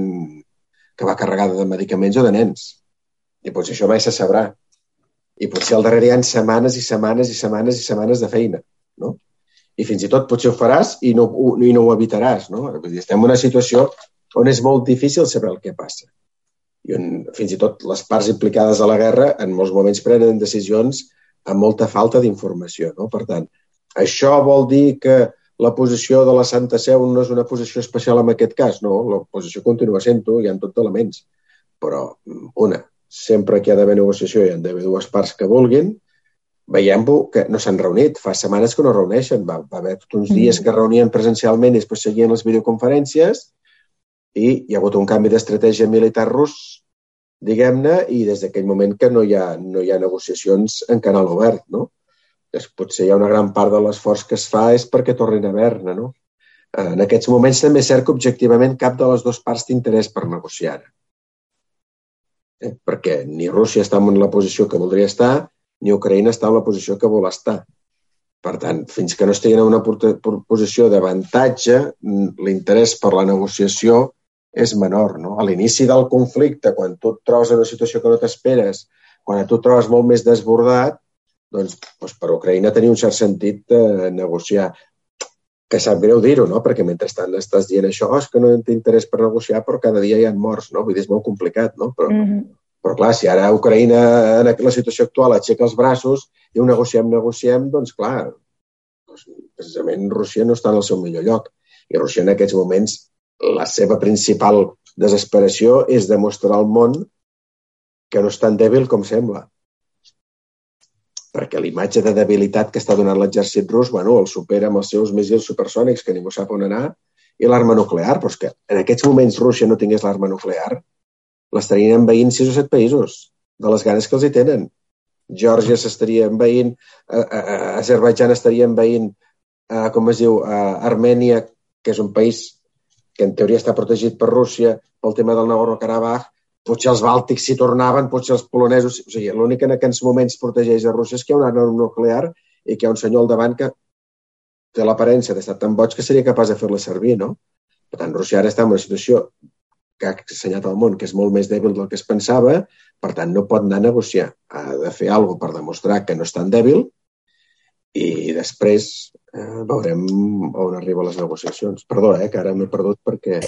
que va carregada de medicaments o de nens. I potser això mai se sabrà. I potser al darrere hi ha setmanes i setmanes i setmanes i setmanes de feina, no? I fins i tot potser ho faràs i no, i no ho evitaràs, no? Vull dir, estem en una situació on és molt difícil saber el que passa. I on, fins i tot les parts implicades a la guerra en molts moments prenen decisions amb molta falta d'informació. No? Per tant, això vol dir que la posició de la Santa Seu no és una posició especial en aquest cas. No, la posició continua sent-ho, hi ha tots elements. Però, una, sempre que hi ha d'haver negociació hi ha d'haver dues parts que vulguin, veiem que no s'han reunit, fa setmanes que no reuneixen, va, va haver uns dies mm. que reunien presencialment i després seguien les videoconferències i hi ha hagut un canvi d'estratègia militar rus, diguem-ne, i des d'aquell moment que no hi, ha, no hi ha negociacions en canal obert, no? Doncs potser hi ha una gran part de l'esforç que es fa és perquè tornin a haver-ne, no? En aquests moments també és cert que objectivament cap de les dues parts té interès per negociar. Eh? Perquè ni Rússia està en la posició que voldria estar, ni Ucraïna està en la posició que vol estar. Per tant, fins que no estiguin en una posició d'avantatge, l'interès per la negociació és menor. No? A l'inici del conflicte, quan tu et trobes en una situació que no t'esperes, quan tu et trobes molt més desbordat, doncs, doncs per Ucraïna tenia un cert sentit eh, negociar. Que sap greu dir-ho, no? perquè mentrestant estàs dient això, oh, és que no té interès per negociar, però cada dia hi ha morts, no? Vull dir, és molt complicat, no? Però, mm -hmm. però clar, si ara Ucraïna, en la situació actual, aixeca els braços i ho negociem, negociem, doncs clar, doncs, precisament Rússia no està en el seu millor lloc. I Rússia en aquests moments la seva principal desesperació és demostrar al món que no és tan dèbil com sembla. Perquè l'imatge de debilitat que està donant l'exèrcit rus, bueno, el supera amb els seus missils supersònics, que ningú sap on anar, i l'arma nuclear. Però és que en aquests moments Rússia no tingués l'arma nuclear, l'estarien envaint sis o set països, de les ganes que els hi tenen. Geòrgia s'estaria envaint, eh, eh, eh Azerbaijan estaria envaint, eh, com es diu, eh, Armènia, que és un país que en teoria està protegit per Rússia pel tema del Nagorno-Karabakh, potser els bàltics s'hi tornaven, potser els polonesos... O sigui, l'únic en aquests moments protegeix a Rússia és que hi ha una arma nuclear i que hi ha un senyor al davant que té l'aparença d'estar tan boig que seria capaç de fer-la servir, no? Per tant, Rússia ara està en una situació que ha assenyat al món que és molt més dèbil del que es pensava, per tant, no pot anar a negociar. Ha de fer alguna per demostrar que no és tan dèbil i després eh, veurem on arriben les negociacions. Perdó, eh, que ara m'he perdut perquè...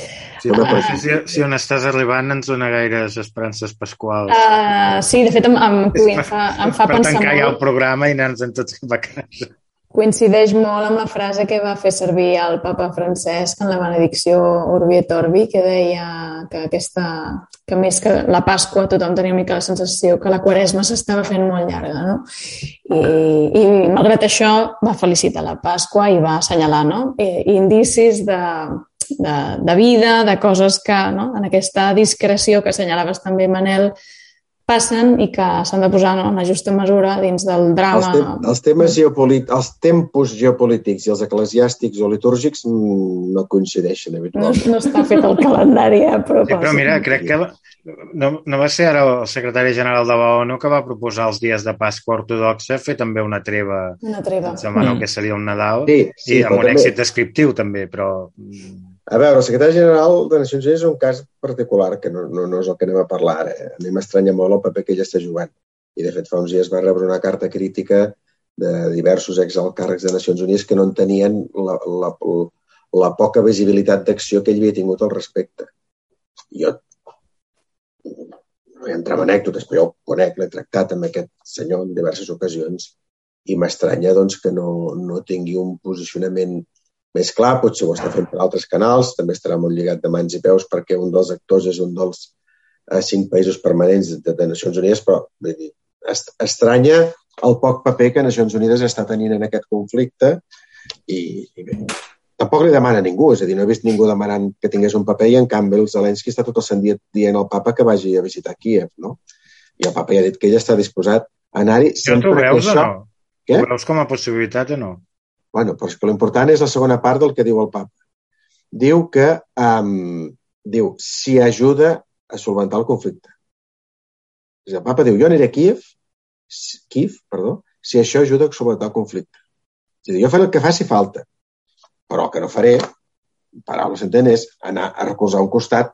Sí, no sé si, si on estàs arribant ens dona gaires esperances pasquals. Uh, sí, de fet em, em, em, fa, em fa per pensar tancar molt... ja el programa i anar-nos en tots cap a casa. Coincideix molt amb la frase que va fer servir el papa Francesc en la benedicció Urbi et Orbi, que deia que aquesta que més que la Pasqua tothom tenia una mica la sensació que la Quaresma s'estava fent molt llarga, no? I, I malgrat això va felicitar la Pasqua i va assenyalar no? I, indicis de, de, de vida, de coses que no? en aquesta discreció que assenyalaves també, Manel, passen i que s'han de posar no, en la justa mesura dins del drama. Els, te els temes geopolítics, els tempos geopolítics i els eclesiàstics o litúrgics no coincideixen No, habitualment. no està fet el calendari a Sí, propòsit. però mira, crec que no, no va ser ara el secretari general de l'ONU que va proposar els dies de Pasqua ortodoxa fer també una treva Una treva. sembla Mm. que seria un Nadal Sí, sí, i amb però un també, èxit descriptiu també, però mm, a veure, el secretari general de Nacions Unides és un cas particular, que no, no, no és el que anem a parlar ara. Eh? A mi m'estranya molt el paper que ell està jugant. I, de fet, fa uns dies va rebre una carta crítica de diversos exalcàrrecs de Nacions Unides que no entenien la, la, la poca visibilitat d'acció que ell havia tingut al respecte. Jo no hi entrem en anècdotes, però jo conec, l'he tractat amb aquest senyor en diverses ocasions i m'estranya doncs, que no, no tingui un posicionament més clar, potser ho està fent per altres canals, també estarà molt lligat de mans i peus perquè un dels actors és un dels eh, cinc països permanents de, de Nacions Unides, però vull dir, est estranya el poc paper que Nacions Unides està tenint en aquest conflicte i, i bé, tampoc li demana a ningú, és a dir, no he vist ningú demanant que tingués un paper i en canvi el Zelensky està tot el sant dia dient al papa que vagi a visitar Kíev, no? I el papa ja ha dit que ell està disposat a anar-hi sempre tu veus o això... no? Què? Ho veus com a possibilitat o no? Bueno, però és que l'important és la segona part del que diu el papa. Diu que um, diu si ajuda a solventar el conflicte. És El papa diu, jo aniré a Kiev, Kiev, perdó, si això ajuda a solventar el conflicte. És a dir, jo faré el que faci falta, però el que no faré, paraules s'entén, és anar a recolzar un costat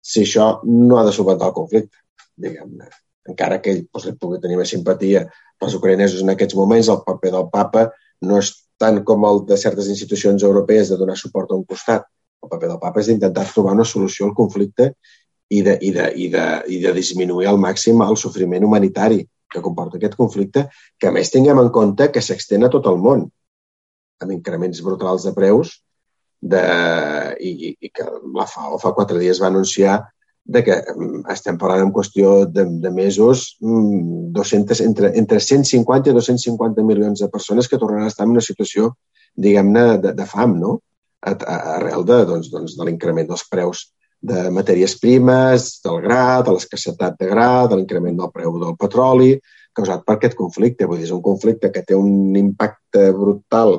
si això no ha de solventar el conflicte, diguem-ne. Encara que ell doncs, pugui tenir més simpatia pels ucraïnesos en aquests moments, el paper del papa no és tant com el de certes institucions europees de donar suport a un costat. El paper del papa és d'intentar trobar una solució al conflicte i de, i, de, i, de, i de disminuir al màxim el sofriment humanitari que comporta aquest conflicte, que a més tinguem en compte que s'extén a tot el món, amb increments brutals de preus, de, i, i, que la FAO fa quatre dies va anunciar de que mm, estem parlant en qüestió de, de mesos 200, entre, entre 150 i 250 milions de persones que tornaran a estar en una situació, diguem-ne, de, de fam, no? A, a, arrel de, doncs, doncs, de l'increment dels preus de matèries primes, del gra, de l'escassetat de gra, de l'increment del preu del petroli, causat per aquest conflicte. Vull dir, és un conflicte que té un impacte brutal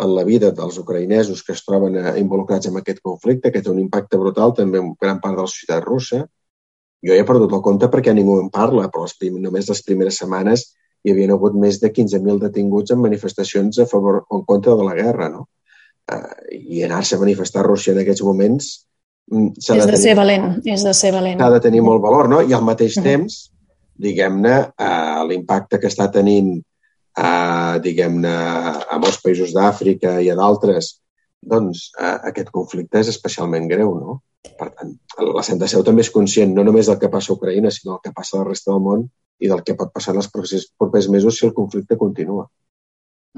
en la vida dels ucraïnesos que es troben eh, involucrats en aquest conflicte, que té un impacte brutal també en gran part de la societat russa. Jo he perdut el compte perquè ningú en parla, però les prim només les primeres setmanes hi havia hagut més de 15.000 detinguts en manifestacions a favor o en contra de la guerra, no? Uh, I anar-se a manifestar a Rússia en aquests moments mm, És de, de tenir, ser valent, és de ser valent. s'ha de tenir molt valor, no? I al mateix Mhm. temps, diguem-ne, uh, l'impacte que està tenint uh, diguem-ne, a molts països d'Àfrica i a d'altres, doncs uh, aquest conflicte és especialment greu, no? Per tant, la Santa Seu també és conscient no només del que passa a Ucraïna, sinó del que passa a la resta del món i del que pot passar en els propers, propers mesos si el conflicte continua.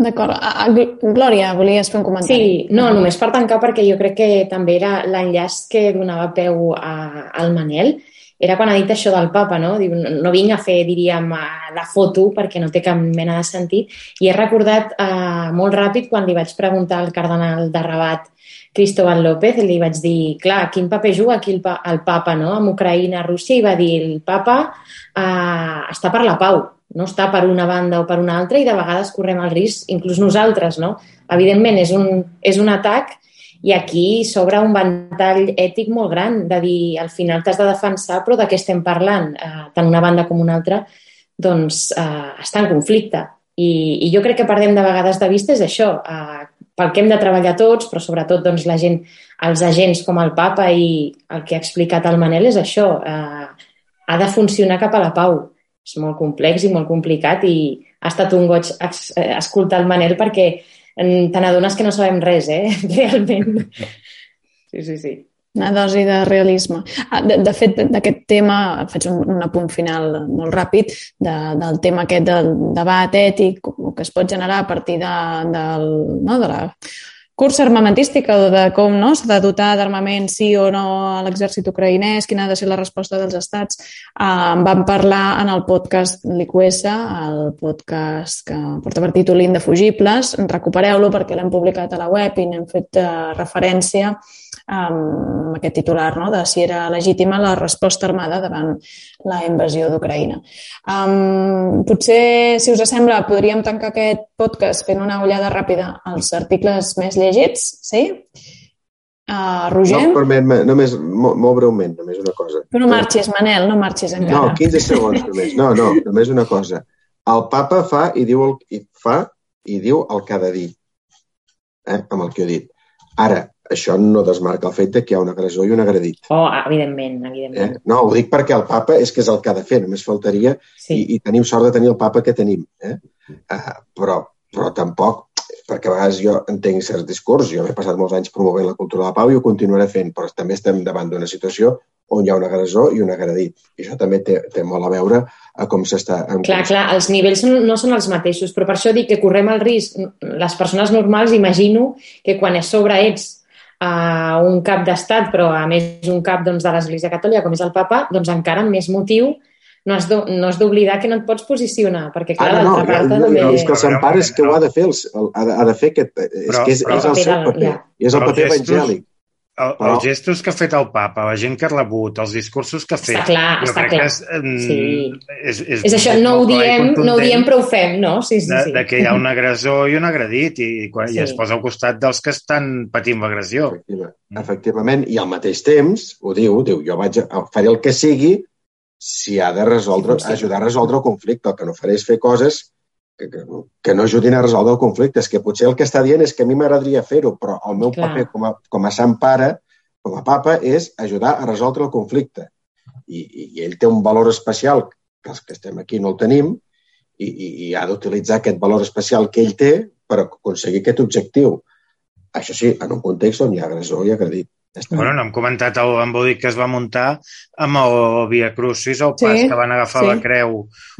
D'acord. A- a- Glòria, volies fer un comentari? Sí, no, només per tancar, perquè jo crec que també era l'enllaç que donava peu a, al Manel, era quan ha dit això del papa, no? Diu, no vinc a fer, diríem, la foto perquè no té cap mena de sentit. I he recordat eh, molt ràpid quan li vaig preguntar al cardenal de Rabat, Cristóbal López, li vaig dir, clar, quin paper juga aquí el, pa el papa, no?, amb Ucraïna, Rússia, i va dir, el papa eh, està per la pau, no està per una banda o per una altra i de vegades correm el risc, inclús nosaltres, no? Evidentment, és un, és un atac i aquí s'obre un ventall ètic molt gran de dir, al final t'has de defensar, però de què estem parlant? Eh, tant una banda com una altra, doncs eh, està en conflicte. I, I jo crec que perdem de vegades de vista és això, eh, pel que hem de treballar tots, però sobretot doncs, la gent, els agents com el papa i el que ha explicat el Manel és això, eh, ha de funcionar cap a la pau. És molt complex i molt complicat i ha estat un goig eh, escoltar el Manel perquè te n'adones que no sabem res, eh? Realment. Sí, sí, sí. Una dosi de realisme. Ah, de, de fet, d'aquest tema, faig un, un apunt final molt ràpid, de, del tema aquest del debat ètic que es pot generar a partir de, del, no, de la cursa armamentística de com no, s'ha de dotar d'armament sí o no a l'exèrcit ucraïnès, quina ha de ser la resposta dels estats. Uh, vam parlar en el podcast Licuesa, el podcast que porta per títol Indefugibles. Recupereu-lo perquè l'hem publicat a la web i n'hem fet uh, referència amb aquest titular no? de si era legítima la resposta armada davant la invasió d'Ucraïna. Um, potser, si us sembla, podríem tancar aquest podcast fent una ullada ràpida als articles més llegits, sí? Uh, Roger? No, permet, només, molt, molt breument, només una cosa. Tu no marxis, Manel, no marxis encara. No, 15 segons només. No, no, només una cosa. El papa fa i diu el, i fa i diu el que ha de dir, eh, amb el que he dit. Ara, això no desmarca el fet que hi ha un agressor i un agredit. Oh, evidentment, evidentment. Eh? No, ho dic perquè el papa és que és el que ha de fer, només faltaria sí. i, i tenim sort de tenir el papa que tenim. Eh? Uh, però, però tampoc, perquè a vegades jo entenc certs discurs, jo m'he passat molts anys promovent la cultura de la pau i ho continuaré fent, però també estem davant d'una situació on hi ha un agressor i un agredit. I això també té, té molt a veure a com s'està... Clar, clar, els nivells no són els mateixos, però per això dic que correm el risc. Les persones normals imagino que quan a sobre ets a un cap d'estat, però a més un cap doncs, de l'Església Catòlica, com és el papa, doncs encara amb més motiu no has d'oblidar que no et pots posicionar, perquè clar, ah, no, no, part també... No, és que el Sant Pare és que ho ha de fer, el, ha, de, ha de fer aquest, és que és, és el seu paper, ja. és el paper evangèlic. El, però... Els gestos que ha fet el papa, la gent que ha rebut, els discursos que ha fet... Està clar, jo està clar. És, sí. és, és, és això, no ho, diem, no ho diem però ho fem, no? Sí, sí, de, sí. de que hi ha un agressor i un agredit i, i, quan, sí. i es posa al costat dels que estan patint l'agressió. Efectiva. Efectivament, i al mateix temps, ho diu, diu, jo vaig a, faré el que sigui si ha de resoldre, sí, sí. ajudar a resoldre el conflicte. El que no faré és fer coses que, que, que no ajudin a resoldre el conflicte. És que potser el que està dient és que a mi m'agradaria fer-ho, però el meu Clar. paper com a, com a sant pare com a papa és ajudar a resoldre el conflicte. I, i, i ell té un valor especial que els que estem aquí no el tenim i, i, i ha d'utilitzar aquest valor especial que ell té per aconseguir aquest objectiu. Això sí, en un context on hi ha agressor i agredit. Bueno, no hem comentat el embolic que es va muntar amb el Via Crucis, el pas sí, que van agafar sí. la creu.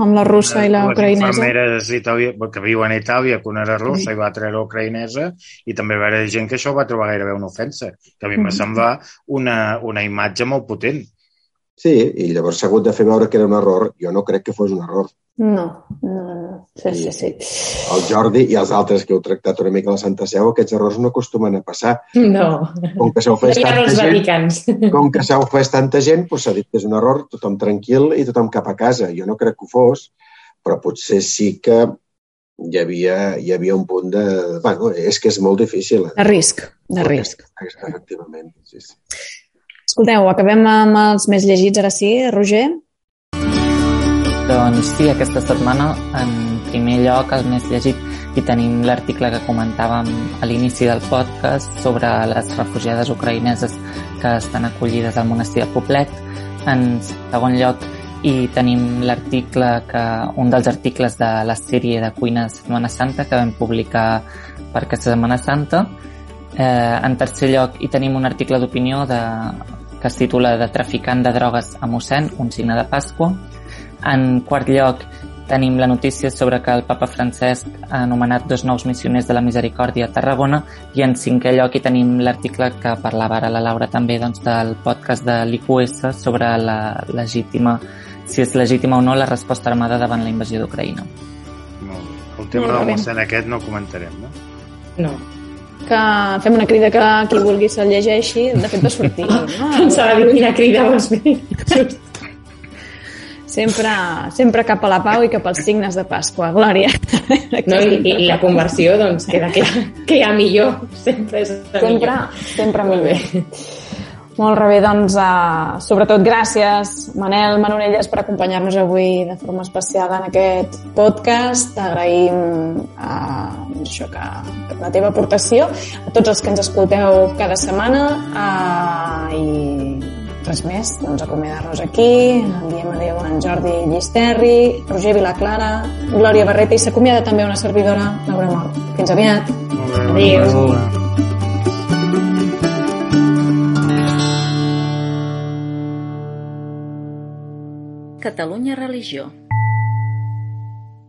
Amb la russa i la ucraïnesa. Les infermeres italià, que viuen a Itàlia, que una era russa sí. i va treure ucraïnesa, i també va haver gent que això va trobar gairebé una ofensa, que a mi mm. -hmm. sembla una, una imatge molt potent. Sí, i llavors s'ha hagut de fer veure que era un error. Jo no crec que fos un error. No, no, no. Sí, sí, sí. El Jordi i els altres que heu tractat una mica a la Santa Seu, aquests errors no acostumen a passar. No. Com que s'ha ofès no tanta gent, vaticans. com que s'ha ofès tanta gent, doncs s'ha dit que és un error, tothom tranquil i tothom cap a casa. Jo no crec que ho fos, però potser sí que hi havia, hi havia un punt de... Bueno, és que és molt difícil. De risc, de risc. Efectivament, sí, sí. Escolteu, acabem amb els més llegits ara sí, Roger? Doncs sí, aquesta setmana, en primer lloc, el més llegit, i tenim l'article que comentàvem a l'inici del podcast sobre les refugiades ucraïneses que estan acollides al monestir de Poblet. En segon lloc, i tenim l'article que un dels articles de la sèrie de cuina de Setmana Santa que vam publicar per aquesta Setmana Santa. Eh, en tercer lloc, hi tenim un article d'opinió de, que es titula de traficant de drogues a mossèn, un signe de Pasqua, en quart lloc, tenim la notícia sobre que el papa Francesc ha anomenat dos nous missioners de la Misericòrdia a Tarragona i en cinquè lloc hi tenim l'article que parlava ara la Laura també doncs, del podcast de l'IQS sobre la legítima, si és legítima o no la resposta armada davant la invasió d'Ucraïna. Molt bé. El tema del mossèn aquest no comentarem, no? No. Que fem una crida que qui vulgui se'l llegeixi, de fet va sortir. No? Pensava dir quina crida vols fer. Sempre, sempre cap a la pau i cap als signes de Pasqua. Glòria. No, i, I la conversió, doncs, queda clar que hi ha millor. Sempre és sempre, millor. Sempre millor. Molt bé, doncs, uh, sobretot gràcies, Manel Manonelles, per acompanyar-nos avui de forma especial en aquest podcast. T'agraïm uh, això que, que la teva aportació, a tots els que ens escolteu cada setmana uh, i res més, doncs acomiadar-nos aquí. Enviem adéu a en Jordi Llisterri, Roger Vilaclara, Glòria Barreta i s'acomiada també una servidora, Laura Mort. Fins aviat. Adéu. Catalunya Religió.